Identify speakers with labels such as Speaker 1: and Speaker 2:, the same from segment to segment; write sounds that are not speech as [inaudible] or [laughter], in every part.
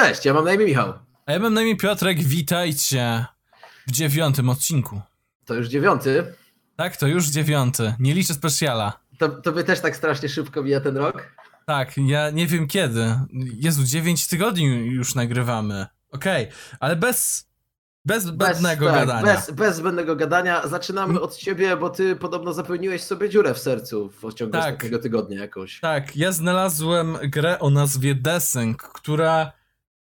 Speaker 1: cześć, ja mam na imię Michał.
Speaker 2: A ja mam na imię Piotrek, witajcie w dziewiątym odcinku.
Speaker 1: To już dziewiąty.
Speaker 2: Tak, to już dziewiąty. Nie liczę specjala.
Speaker 1: To, to by też tak strasznie szybko mija ten rok?
Speaker 2: Tak, ja nie wiem kiedy. Jezu, dziewięć tygodni już nagrywamy. Okej, ale bez, bez zbędnego
Speaker 1: tak,
Speaker 2: gadania.
Speaker 1: Bez, bez zbędnego gadania. Zaczynamy od ciebie, bo ty podobno zapełniłeś sobie dziurę w sercu w ciągu
Speaker 2: Tak.
Speaker 1: ostatniego tygodnia jakoś.
Speaker 2: Tak, ja znalazłem grę o nazwie Desync, która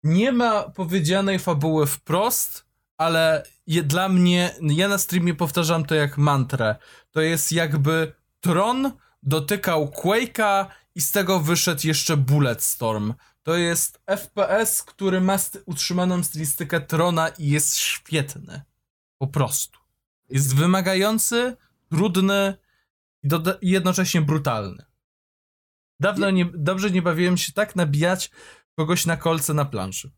Speaker 2: nie ma powiedzianej fabuły wprost, ale je, dla mnie, ja na streamie powtarzam to jak mantrę. To jest jakby Tron dotykał Quake'a i z tego wyszedł jeszcze Bulletstorm. To jest FPS, który ma utrzymaną stylistykę Trona i jest świetny. Po prostu. Jest wymagający, trudny i i jednocześnie brutalny. Dawno nie, dobrze nie bawiłem się tak nabijać kogoś na kolce na planszy.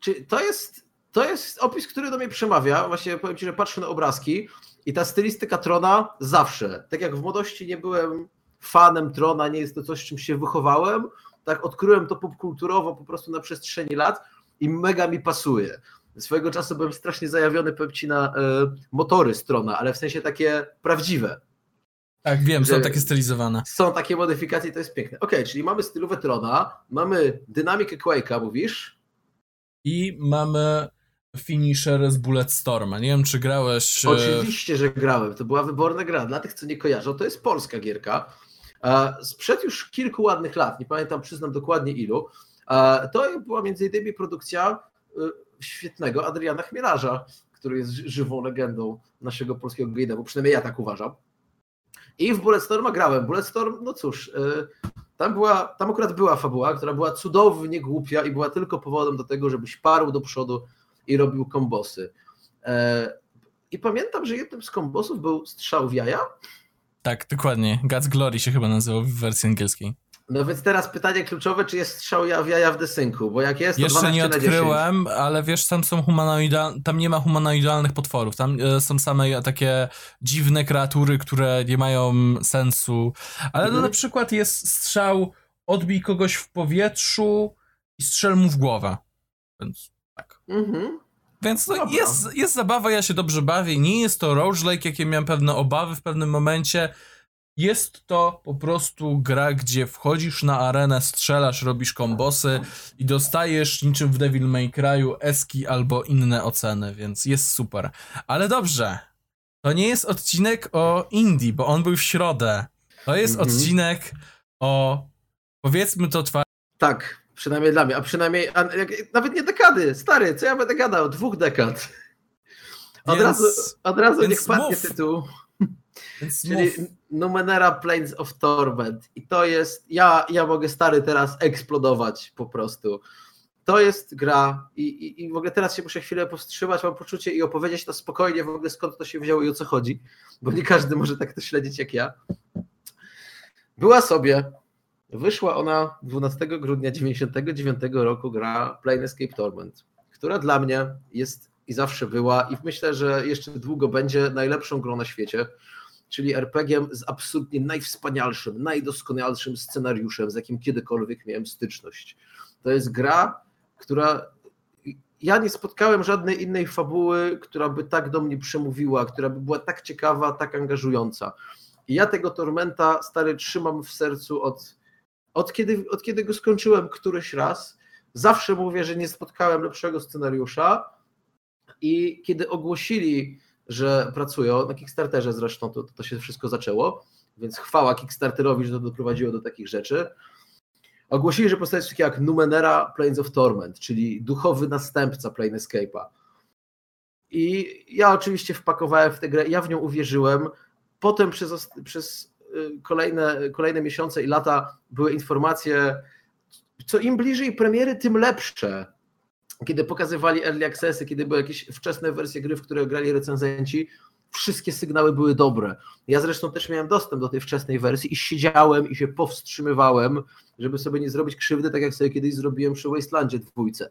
Speaker 1: Czy to jest, to jest opis, który do mnie przemawia. Właśnie powiem ci, że patrzę na obrazki i ta stylistyka Trona zawsze. Tak jak w młodości nie byłem fanem Trona, nie jest to coś, czym się wychowałem, tak odkryłem to popkulturowo po prostu na przestrzeni lat i mega mi pasuje. Swojego czasu byłem strasznie zajawiony, powiem ci, na e, motory z Trona, ale w sensie takie prawdziwe.
Speaker 2: Tak, wiem, są takie stylizowane.
Speaker 1: Są takie modyfikacje to jest piękne. Okej, czyli mamy stylówę Trona, mamy dynamikę Quake'a, mówisz?
Speaker 2: I mamy finisher z Bulletstorma. Nie wiem, czy grałeś. e,
Speaker 1: Oczywiście, że grałem. To była wyborna gra. Dla tych, co nie kojarzą, to jest polska gierka. E, Sprzed już kilku ładnych lat, nie pamiętam, przyznam dokładnie ilu. E, To była między innymi produkcja świetnego Adriana Chmielarza, który jest ży- żywą legendą naszego polskiego game'u, przynajmniej ja tak uważam. I w Bulletstorma grałem. Bulletstorm, no cóż, e, tam, była, tam akurat była fabuła, która była cudownie głupia i była tylko powodem do tego, żebyś parł do przodu i robił kombosy. E, I pamiętam, że jednym z kombosów był strzał w jaja.
Speaker 2: Tak, dokładnie. God's Glory się chyba nazywał w wersji angielskiej.
Speaker 1: No więc teraz pytanie kluczowe, czy jest strzał ja- w jaja w desynku, bo jak jest, to
Speaker 2: Jeszcze
Speaker 1: 12
Speaker 2: nie
Speaker 1: na 10.
Speaker 2: odkryłem, ale wiesz, tam są humanoidalne, tam nie ma humanoidalnych potworów, tam e, są same takie dziwne kreatury, które nie mają sensu, ale no
Speaker 1: Mhm.
Speaker 2: na przykład jest strzał, odbij kogoś w powietrzu i strzel mu w głowę, więc tak.
Speaker 1: Mhm.
Speaker 2: Więc no, jest, jest zabawa, ja się dobrze bawię, nie jest to roguelike, jakie miałem pewne obawy w pewnym momencie, jest to po prostu gra, gdzie wchodzisz na arenę, strzelasz, robisz kombosy i dostajesz niczym w Devil May Cry'u eski albo inne oceny, więc jest super. Ale dobrze, to nie jest odcinek o indie, bo on był w środę. To jest
Speaker 1: Mhm.
Speaker 2: odcinek o, powiedzmy to twa-
Speaker 1: Tak, przynajmniej dla mnie, a przynajmniej a, nawet nie dekady, stary, co ja będę gadał, dwóch dekad. Od
Speaker 2: Więc-
Speaker 1: razu, od razu niech padnie
Speaker 2: mów.
Speaker 1: tytuł, czyli. Numenera Plains of Torment i to jest, ja, ja mogę stary teraz eksplodować po prostu. To jest gra i, i, i w ogóle teraz się muszę chwilę powstrzymać, mam poczucie i opowiedzieć to spokojnie w ogóle skąd to się wzięło i o co chodzi, bo nie każdy może tak to śledzić jak ja. Była sobie, wyszła ona 12 grudnia 99 roku gra Planescape Torment, która dla mnie jest i zawsze była i myślę, że jeszcze długo będzie najlepszą grą na świecie, czyli RPG-iem z absolutnie najwspanialszym, najdoskonalszym scenariuszem, z jakim kiedykolwiek miałem styczność. To jest gra, która ja nie spotkałem żadnej innej fabuły, która by tak do mnie przemówiła, która by była tak ciekawa, tak angażująca. I ja tego Tormenta, stary, trzymam w sercu od, od, kiedy, od kiedy go skończyłem któryś raz. Zawsze mówię, że nie spotkałem lepszego scenariusza. I kiedy ogłosili, że pracują, na Kickstarterze zresztą to, to się wszystko zaczęło, więc chwała Kickstarterowi, że to doprowadziło do takich rzeczy. Ogłosili, że powstaje coś takiego jak Numenera Plains of Torment, czyli duchowy następca Planescape'a. I ja oczywiście wpakowałem w tę grę, ja w nią uwierzyłem. Potem przez, przez y, kolejne, kolejne miesiące i lata były informacje, co im bliżej premiery, tym lepsze. Kiedy pokazywali early accessy, kiedy były jakieś wczesne wersje gry, w które grali recenzenci, wszystkie sygnały były dobre. Ja zresztą też miałem dostęp do tej wczesnej wersji i siedziałem i się powstrzymywałem, żeby sobie nie zrobić krzywdy, tak jak sobie kiedyś zrobiłem przy Wastelandzie dwójce.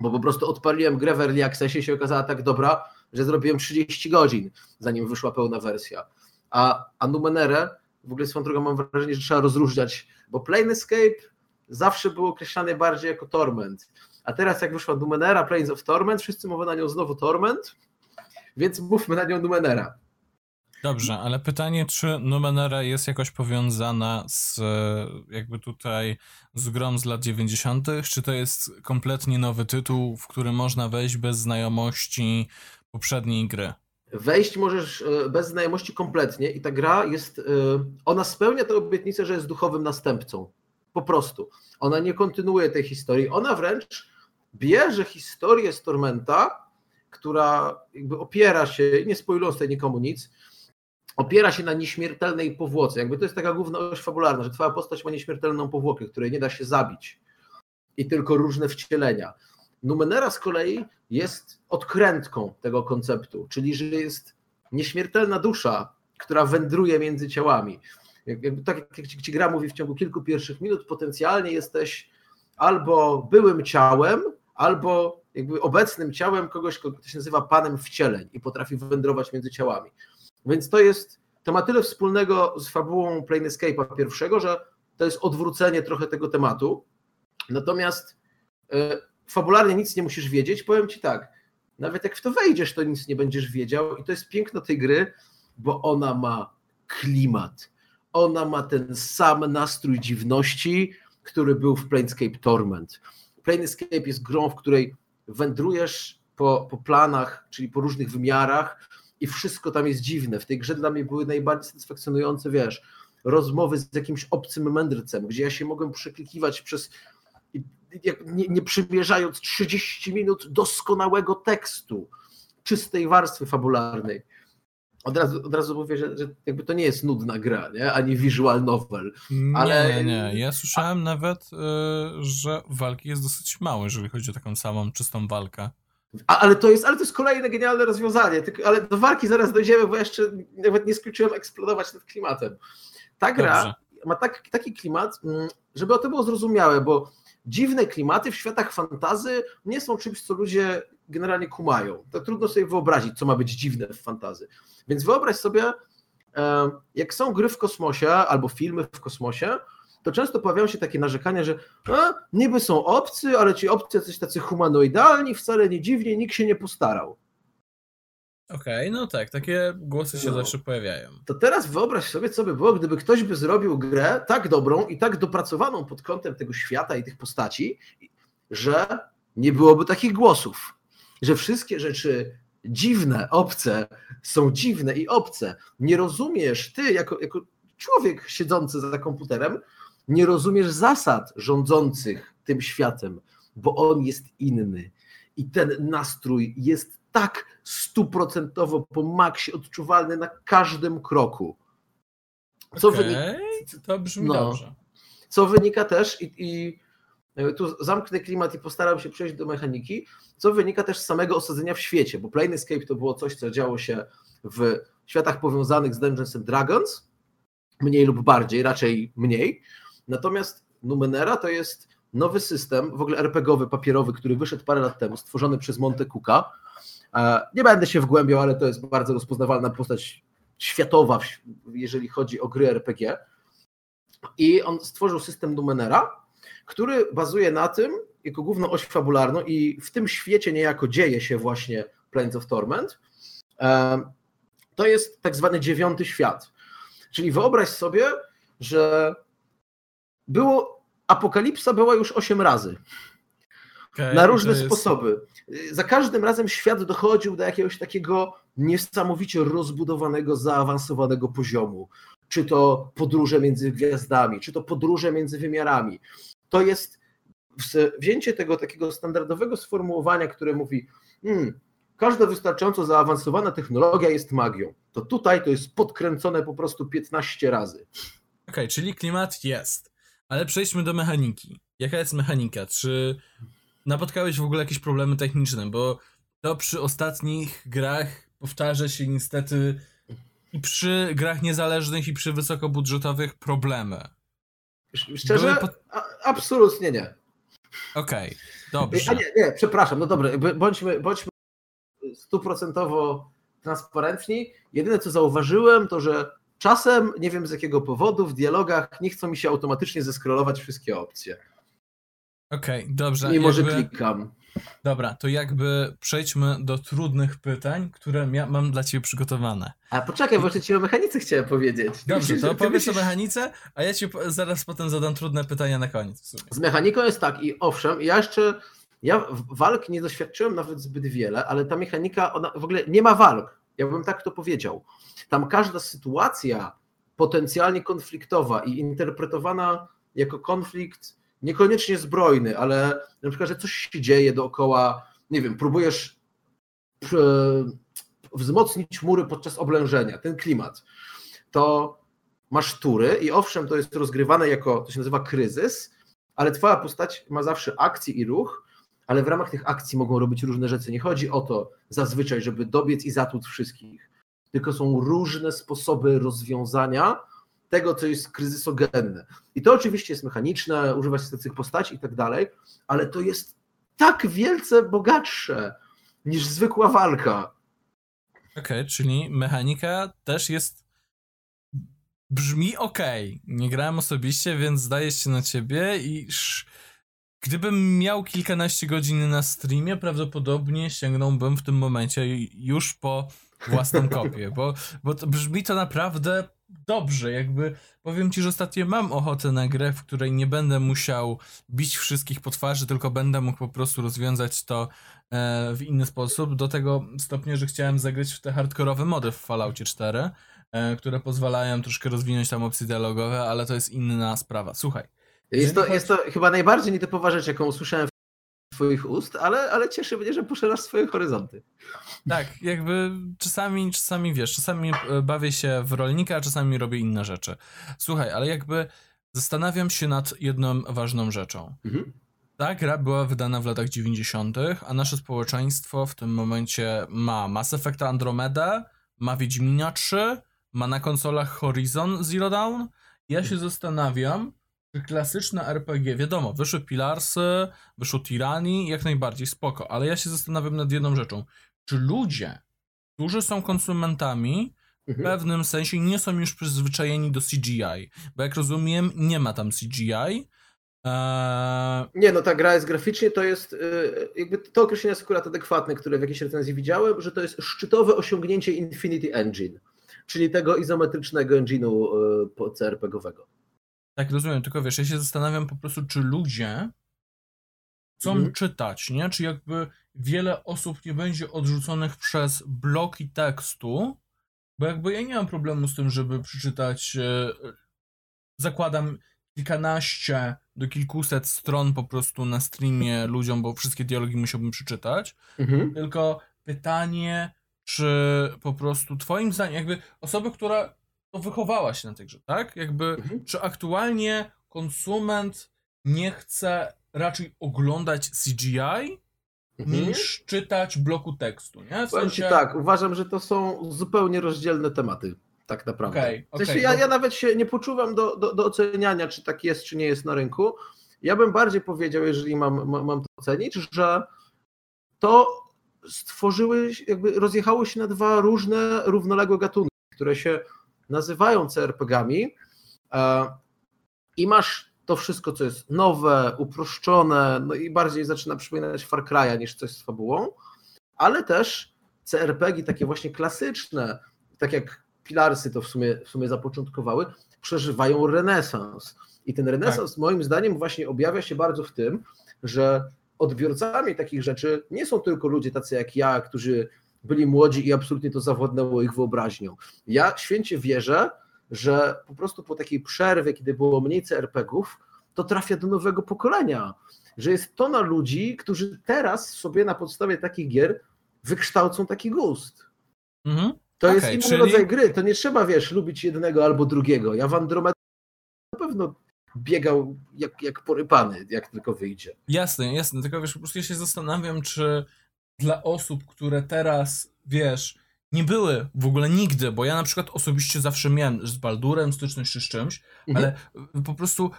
Speaker 1: Bo po prostu odpaliłem grę w early accessie i się okazała tak dobra, że zrobiłem 30 godzin, zanim wyszła pełna wersja. A, a Numenere, w ogóle swoją drogą mam wrażenie, że trzeba rozróżniać, bo Planescape zawsze był określany bardziej jako Torment. A teraz jak wyszła Numenera, Plains of Torment, wszyscy mówią na nią znowu Torment, więc mówmy na nią Numenera.
Speaker 2: Dobrze, ale pytanie, czy Numenera jest jakoś powiązana z jakby tutaj z grą z lat 90., czy to jest kompletnie nowy tytuł, w który można wejść bez znajomości poprzedniej gry?
Speaker 1: Wejść możesz e, bez znajomości kompletnie i ta gra jest, e, ona spełnia tę obietnicę, że jest duchowym następcą. Po prostu. Ona nie kontynuuje tej historii, ona wręcz bierze historię z Tormenta, która jakby opiera się, nie spoilując tutaj nikomu nic, opiera się na nieśmiertelnej powłoce. Jakby to jest taka główna oś fabularna, że twoja postać ma nieśmiertelną powłokę, której nie da się zabić i tylko różne wcielenia. Numenera z kolei jest odkrętką tego konceptu, czyli że jest nieśmiertelna dusza, która wędruje między ciałami. Jakby tak jak ci gra mówi w ciągu kilku pierwszych minut, potencjalnie jesteś albo byłym ciałem, albo jakby obecnym ciałem kogoś, kto się nazywa panem wcieleń i potrafi wędrować między ciałami. Więc to jest, to ma tyle wspólnego z fabułą Planescape'a pierwszego, że to jest odwrócenie trochę tego tematu. Natomiast e, fabularnie nic nie musisz wiedzieć. Powiem ci tak, nawet jak w to wejdziesz, to nic nie będziesz wiedział i to jest piękno tej gry, bo ona ma klimat. Ona ma ten sam nastrój dziwności, który był w Planescape Torment. Planescape jest grą, w której wędrujesz po, po planach, czyli po różnych wymiarach, i wszystko tam jest dziwne. W tej grze dla mnie były najbardziej satysfakcjonujące, wiesz, rozmowy z jakimś obcym mędrcem, gdzie ja się mogłem przeklikiwać przez nie, nie przymierzając 30 minut doskonałego tekstu, czystej warstwy fabularnej. Od razu, od razu mówię, że, że jakby to nie jest nudna gra, nie? ani visual novel.
Speaker 2: Ale... Nie, nie, Ja słyszałem A... nawet, y, że walki jest dosyć mało, jeżeli chodzi o taką samą, czystą walkę.
Speaker 1: A, ale, to jest, ale to jest kolejne genialne rozwiązanie. Tylko, ale do walki zaraz dojdziemy, bo jeszcze nawet nie skończyłem eksplodować nad klimatem. Ta gra Dobrze. ma tak, taki klimat, mm, żeby o to było zrozumiałe, bo dziwne klimaty w światach fantazy nie są czymś, co ludzie generalnie kumają. To trudno sobie wyobrazić, co ma być dziwne w fantazy. Więc wyobraź sobie, e, jak są gry w kosmosie albo filmy w kosmosie, to często pojawiają się takie narzekania, że a, niby są obcy, ale ci obcy coś tacy humanoidalni, wcale nie dziwnie, nikt się nie postarał.
Speaker 2: Okej, okay, no tak, takie głosy się no. zawsze pojawiają.
Speaker 1: To teraz wyobraź sobie, co by było, gdyby ktoś by zrobił grę tak dobrą i tak dopracowaną pod kątem tego świata i tych postaci, że nie byłoby takich głosów. Że wszystkie rzeczy dziwne, obce są dziwne i obce. Nie rozumiesz, ty jako, jako człowiek siedzący za komputerem, nie rozumiesz zasad rządzących tym światem, bo on jest inny. I ten nastrój jest tak stuprocentowo po maksie odczuwalny na każdym kroku.
Speaker 2: Co okay, wynika, to brzmi no, dobrze.
Speaker 1: Co wynika też, i, i tu zamknę klimat i postaram się przejść do mechaniki, co wynika też z samego osadzenia w świecie, bo Planescape to było coś, co działo się w światach powiązanych z Dungeons and Dragons, mniej lub bardziej, raczej mniej. Natomiast Numenera to jest nowy system, w ogóle RPGowy, papierowy, który wyszedł parę lat temu, stworzony przez Monte Cooka. E, nie będę się wgłębiał, ale to jest bardzo rozpoznawalna postać światowa, jeżeli chodzi o gry RPG. I on stworzył system Numenera, który bazuje na tym, jako główną oś fabularną i w tym świecie niejako dzieje się właśnie Planes of Torment. To jest tak zwany dziewiąty świat. Czyli wyobraź sobie, że było, apokalipsa była już osiem razy. Okay, na różne jest... sposoby. Za każdym razem świat dochodził do jakiegoś takiego niesamowicie rozbudowanego, zaawansowanego poziomu. Czy to podróże między gwiazdami, czy to podróże między wymiarami. To jest wzięcie tego takiego standardowego sformułowania, które mówi, hmm, każda wystarczająco zaawansowana technologia jest magią. To tutaj to jest podkręcone po prostu 15 razy.
Speaker 2: Okej, okay, czyli klimat jest. Ale przejdźmy do mechaniki. Jaka jest mechanika? Czy napotkałeś w ogóle jakieś problemy techniczne? Bo to przy ostatnich grach powtarza się niestety i przy grach niezależnych, i przy wysokobudżetowych problemy.
Speaker 1: Szczerze? Po... absolutnie nie.
Speaker 2: Okej, okay, dobrze. A
Speaker 1: nie, nie, przepraszam, no dobra, bądźmy, bądźmy stuprocentowo transparentni. Jedyne co zauważyłem, to że czasem, nie wiem z jakiego powodu, w dialogach nie chcą mi się automatycznie zeskrolować wszystkie opcje.
Speaker 2: Okej, dobrze.
Speaker 1: Mimo, że
Speaker 2: jakby-
Speaker 1: klikam.
Speaker 2: Dobra, to jakby przejdźmy do trudnych pytań, które mia- mam dla ciebie przygotowane.
Speaker 1: A poczekaj, bo jeszcze ci o mechanice chciałem powiedzieć.
Speaker 2: Dobrze, to [laughs]
Speaker 1: ty
Speaker 2: opowiedz o mechanice, a ja ci zaraz potem zadam trudne pytania na koniec.
Speaker 1: Z mechaniką jest tak i owszem, ja jeszcze, ja walk nie doświadczyłem nawet zbyt wiele, ale ta mechanika, ona w ogóle nie ma walk, ja bym tak to powiedział. Tam każda sytuacja potencjalnie konfliktowa i interpretowana jako konflikt niekoniecznie zbrojny, ale na przykład, że coś się dzieje dookoła, nie wiem, próbujesz wzmocnić mury podczas oblężenia, ten klimat, to masz tury i owszem, to jest rozgrywane jako, to się nazywa kryzys, ale twoja postać ma zawsze akcję i ruch, ale w ramach tych akcji mogą robić różne rzeczy. Nie chodzi o to zazwyczaj, żeby dobiec i zatłuc wszystkich, tylko są różne sposoby rozwiązania tego, co jest kryzysogenne. I to oczywiście jest mechaniczne, używa się tych postaci i tak dalej, ale to jest tak wielce bogatsze niż zwykła walka.
Speaker 2: Okej, czyli mechanika też jest. Brzmi okej. Nie grałem osobiście, więc zdaje się na ciebie i. Gdybym miał kilkanaście godzin na streamie, prawdopodobnie sięgnąłbym w tym momencie już po własną kopię, bo, bo to brzmi to naprawdę dobrze. Jakby powiem ci, że ostatnio mam ochotę na grę, w której nie będę musiał bić wszystkich po twarzy, tylko będę mógł po prostu rozwiązać to e, w inny sposób. Do tego stopnia, że chciałem zagrać w te hardkorowe mody w Falloutie 4, e, które pozwalają troszkę rozwinąć tam opcje dialogowe, ale to jest inna sprawa. Słuchaj.
Speaker 1: Jest to,
Speaker 2: Jeżeli
Speaker 1: jest to chyba najbardziej nietypowa rzecz, jaką usłyszałem twoich ust, ale, ale cieszy mnie, że poszerzasz swoje horyzonty.
Speaker 2: Tak, jakby czasami, czasami wiesz, czasami e, bawię się w rolnika, a czasami robię inne rzeczy. Słuchaj, ale jakby zastanawiam się nad jedną ważną rzeczą.
Speaker 1: Mhm.
Speaker 2: Ta gra była wydana w latach 90., a nasze społeczeństwo w tym momencie ma Mass Effect Andromeda, ma Wiedźmina 3, ma na konsolach Horizon Zero Dawn. Ja się zastanawiam, czy klasyczne RPG, wiadomo, wyszły Pilarsy, wyszło Tyranny, jak najbardziej spoko, ale ja się zastanawiam nad jedną rzeczą. Czy ludzie, którzy są konsumentami, w
Speaker 1: Mhm.
Speaker 2: pewnym sensie nie są już przyzwyczajeni do CGI? Bo jak rozumiem, nie ma tam CGI. Eee,
Speaker 1: Nie, no ta gra jest graficznie, to jest y, jakby to określenie jest akurat adekwatne, które w jakiejś recenzji widziałem, że to jest szczytowe osiągnięcie Infinity Engine, czyli tego izometrycznego engine'u y, CRPG-owego.
Speaker 2: Tak, rozumiem, tylko wiesz, ja się zastanawiam po prostu, czy ludzie chcą
Speaker 1: Mhm.
Speaker 2: czytać, nie? Czy jakby wiele osób nie będzie odrzuconych przez bloki tekstu, bo jakby ja nie mam problemu z tym, żeby przeczytać, e, zakładam kilkanaście do kilkuset stron po prostu na streamie ludziom, bo wszystkie dialogi musiałbym przeczytać,
Speaker 1: Mhm.
Speaker 2: tylko pytanie, czy po prostu twoim zdaniem, jakby osoba, która to wychowała się na tej grze, tak? Jakby
Speaker 1: Mhm.
Speaker 2: czy aktualnie konsument nie chce raczej oglądać CGI
Speaker 1: Mhm.
Speaker 2: niż czytać bloku tekstu, nie? W
Speaker 1: Powiem ci tak, uważam, że to są zupełnie rozdzielne tematy, tak naprawdę.
Speaker 2: Okej,
Speaker 1: w sensie ja, ja nawet się nie poczuwam do, do, do oceniania, czy tak jest, czy nie jest na rynku. Ja bym bardziej powiedział, jeżeli mam, mam, mam to ocenić, że to stworzyły, jakby rozjechało się na dwa różne, równoległe gatunki, które się nazywają CRPG-ami e, i masz to wszystko, co jest nowe, uproszczone, no i bardziej zaczyna przypominać Far Cry'a niż coś z fabułą, ale też CRPG takie właśnie klasyczne, tak jak Pilarsy to w sumie, w sumie zapoczątkowały, przeżywają renesans. I ten renesans moim zdaniem właśnie objawia się bardzo w tym, że odbiorcami takich rzeczy nie są tylko ludzie tacy jak ja, którzy byli młodzi i absolutnie to zawładnęło ich wyobraźnią. Ja święcie wierzę, że po prostu po takiej przerwie, kiedy było mniej CRPG-ów, to trafia do nowego pokolenia. Że jest tona ludzi, którzy teraz sobie na podstawie takich gier wykształcą taki gust.
Speaker 2: Mhm.
Speaker 1: To jest
Speaker 2: Okej,
Speaker 1: inny
Speaker 2: czyli-
Speaker 1: rodzaj gry. To nie trzeba, wiesz, lubić jednego albo drugiego. Ja w Andromedę na pewno biegał jak, jak porypany, jak tylko wyjdzie.
Speaker 2: Jasne, jasne, tylko wiesz, po prostu ja się zastanawiam, czy dla osób, które teraz, wiesz, nie były w ogóle nigdy, bo ja na przykład osobiście zawsze miałem z Baldurem styczność czy z czymś,
Speaker 1: Mhm.
Speaker 2: ale y, po prostu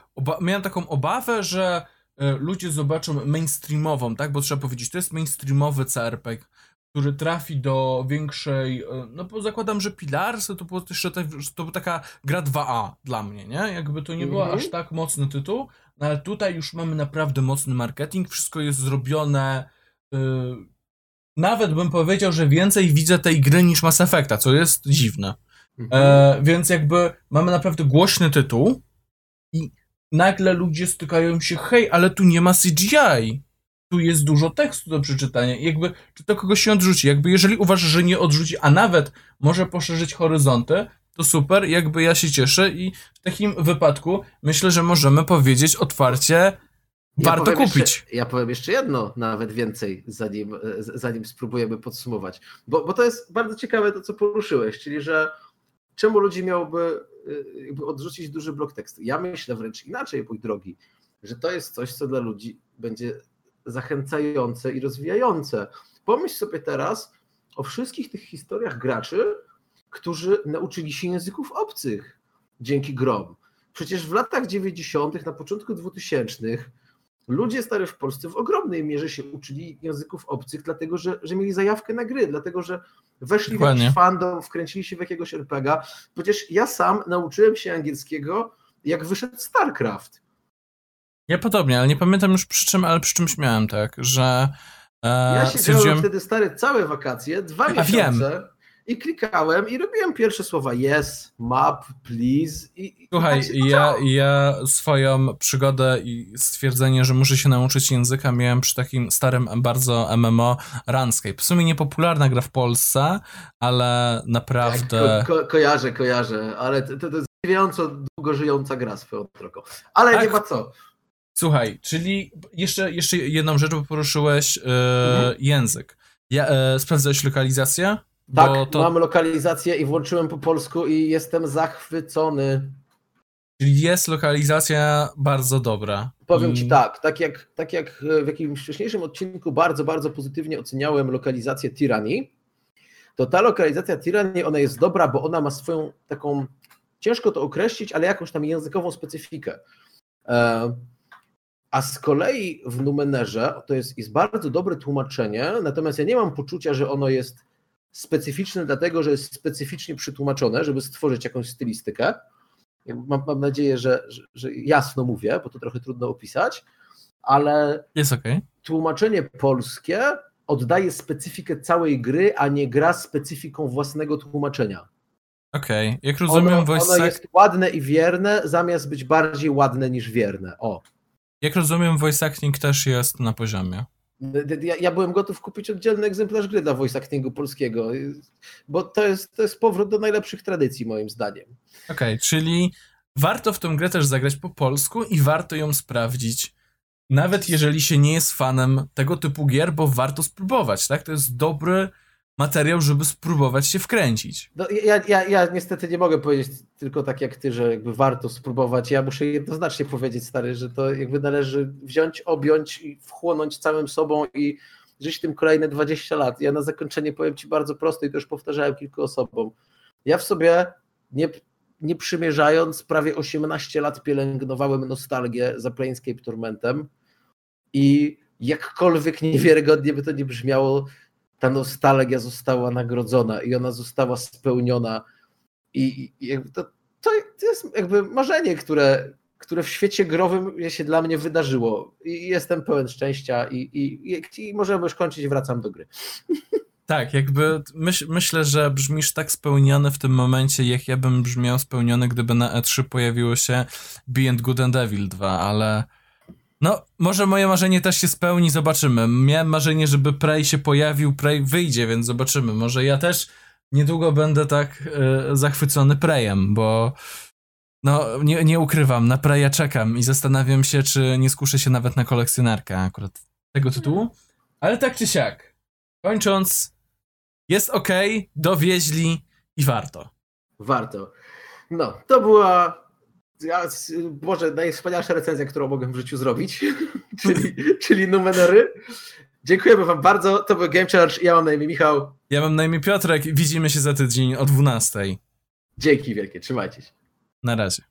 Speaker 2: miałem taką obawę, że y, ludzie zobaczą mainstreamową, tak, bo trzeba powiedzieć, to jest mainstreamowy CRPG, który trafi do większej, y, no bo zakładam, że Pilarsy to też jeszcze to była taka gra 2A dla mnie, nie? Jakby to nie była
Speaker 1: Mhm.
Speaker 2: aż tak mocny tytuł, no ale tutaj już mamy naprawdę mocny marketing, wszystko jest zrobione. Nawet bym powiedział, że więcej widzę tej gry niż Mass Effecta, co jest dziwne.
Speaker 1: Mhm.
Speaker 2: E, więc jakby mamy naprawdę głośny tytuł i nagle ludzie stykają się, hej, ale tu nie ma CGI. Tu jest dużo tekstu do przeczytania. I jakby, czy to kogoś się odrzuci? Jakby, jeżeli uważasz, że nie odrzuci, a nawet może poszerzyć horyzonty, to super, jakby ja się cieszę i w takim wypadku myślę, że możemy powiedzieć otwarcie, warto
Speaker 1: powiem
Speaker 2: kupić.
Speaker 1: Jeszcze, ja powiem jeszcze jedno, nawet więcej, zanim, zanim spróbujemy podsumować. Bo, bo to jest bardzo ciekawe to, co poruszyłeś, czyli że czemu ludzie miałoby e, jakby odrzucić duży blok tekstu? Ja myślę wręcz inaczej, mój drogi, że to jest coś, co dla ludzi będzie zachęcające i rozwijające. Pomyśl sobie teraz o wszystkich tych historiach graczy, którzy nauczyli się języków obcych dzięki grom. Przecież w latach 90., na początku 2000 ludzie stary w Polsce w ogromnej mierze się uczyli języków obcych, dlatego że, że mieli zajawkę na gry, dlatego że weszli w
Speaker 2: Dokładnie.
Speaker 1: jakiś fandom, wkręcili się w jakiegoś RPGa. Przecież ja sam nauczyłem się angielskiego, jak wyszedł StarCraft.
Speaker 2: Ja podobnie, ale nie pamiętam już przy czym, ale przy czymś miałem tak, że e,
Speaker 1: Ja siedziałem
Speaker 2: stwierdziłem,
Speaker 1: wtedy stary całe wakacje, dwa
Speaker 2: A
Speaker 1: miesiące
Speaker 2: wiem.
Speaker 1: I klikałem i robiłem pierwsze słowa yes, map, please i, i
Speaker 2: Słuchaj,
Speaker 1: tak się
Speaker 2: ja, ja swoją przygodę i stwierdzenie, że muszę się nauczyć języka miałem przy takim starym bardzo MMO Runscape. W sumie niepopularna gra w Polsce, ale naprawdę...
Speaker 1: Ko, ko, kojarzę, kojarzę, ale to, to, to jest zdziwiająco długo żyjąca gra swoją drogą. Ale
Speaker 2: Tak.
Speaker 1: nie ma co.
Speaker 2: Słuchaj, czyli jeszcze, jeszcze jedną rzecz, bo poruszyłeś e,
Speaker 1: Mhm.
Speaker 2: język. Ja, e, sprawdzałeś lokalizację?
Speaker 1: Tak,
Speaker 2: to,
Speaker 1: mam lokalizację i włączyłem po polsku i jestem zachwycony.
Speaker 2: Czyli jest lokalizacja bardzo dobra.
Speaker 1: Powiem ci tak, tak jak, tak jak w jakimś wcześniejszym odcinku bardzo, bardzo pozytywnie oceniałem lokalizację Tiranii, to ta lokalizacja Tiranii, ona jest dobra, bo ona ma swoją taką, ciężko to określić, ale jakąś tam językową specyfikę. E, A z kolei w Numenerze to jest, jest bardzo dobre tłumaczenie, natomiast ja nie mam poczucia, że ono jest specyficzne, dlatego że jest specyficznie przetłumaczone, żeby stworzyć jakąś stylistykę. Mam, mam nadzieję, że, że, że jasno mówię, bo to trochę trudno opisać, ale
Speaker 2: okej.
Speaker 1: tłumaczenie polskie oddaje specyfikę całej gry, a nie gra specyfiką własnego tłumaczenia.
Speaker 2: Okej. Jak rozumiem,
Speaker 1: Ono,
Speaker 2: voice
Speaker 1: ono jest ładne i wierne, zamiast być bardziej ładne niż wierne. O.
Speaker 2: jak rozumiem, voice acting też jest na poziomie.
Speaker 1: Ja, ja byłem gotów kupić oddzielny egzemplarz gry dla voice actingu polskiego, bo to jest, to jest powrót do najlepszych tradycji, moim zdaniem.
Speaker 2: Okej, czyli warto w tą grę też zagrać po polsku i warto ją sprawdzić. Nawet jeżeli się nie jest fanem tego typu gier, bo warto spróbować, tak? To jest dobry materiał, żeby spróbować się wkręcić.
Speaker 1: No, ja, ja, ja niestety nie mogę powiedzieć tylko tak jak ty, że jakby warto spróbować. Ja muszę jednoznacznie powiedzieć, stary, że to jakby należy wziąć, objąć i wchłonąć całym sobą i żyć tym kolejne 20 lat. Ja na zakończenie powiem ci bardzo prosto i to już powtarzałem kilku osobom. Ja w sobie nie, nie przymierzając prawie 18 lat pielęgnowałem nostalgię za Planescape Tormentem i jakkolwiek niewiarygodnie by to nie brzmiało, ta nostalgia została nagrodzona i ona została spełniona. I, i to, to jest jakby marzenie, które, które w świecie growym się dla mnie wydarzyło. I jestem pełen szczęścia i, i, i, i możemy już kończyć, wracam do gry.
Speaker 2: Tak, jakby myśl, myślę, że brzmisz tak spełniony w tym momencie, jak ja bym brzmiał spełniony, gdyby na E3 pojawiło się Beyond Good and Evil 2, ale no, może moje marzenie też się spełni, zobaczymy. Miałem marzenie, żeby Prey się pojawił, Prey wyjdzie, więc zobaczymy. Może ja też niedługo będę tak e, zachwycony Preyem, bo no, nie, nie ukrywam, na Preya czekam i zastanawiam się, czy nie skuszę się nawet na kolekcjonarkę akurat tego tytułu. Ale tak czy siak, kończąc, jest ok, dowieźli i warto.
Speaker 1: Warto. No, to była ja, może najwspanialsza recenzja, którą mogłem w życiu zrobić, [laughs] czyli, czyli numery. Dziękujemy wam bardzo. To był Game Charge. Ja mam na imię Michał.
Speaker 2: Ja mam na imię Piotrek. Widzimy się za tydzień o 12.
Speaker 1: Dzięki wielkie. Trzymajcie się.
Speaker 2: Na razie.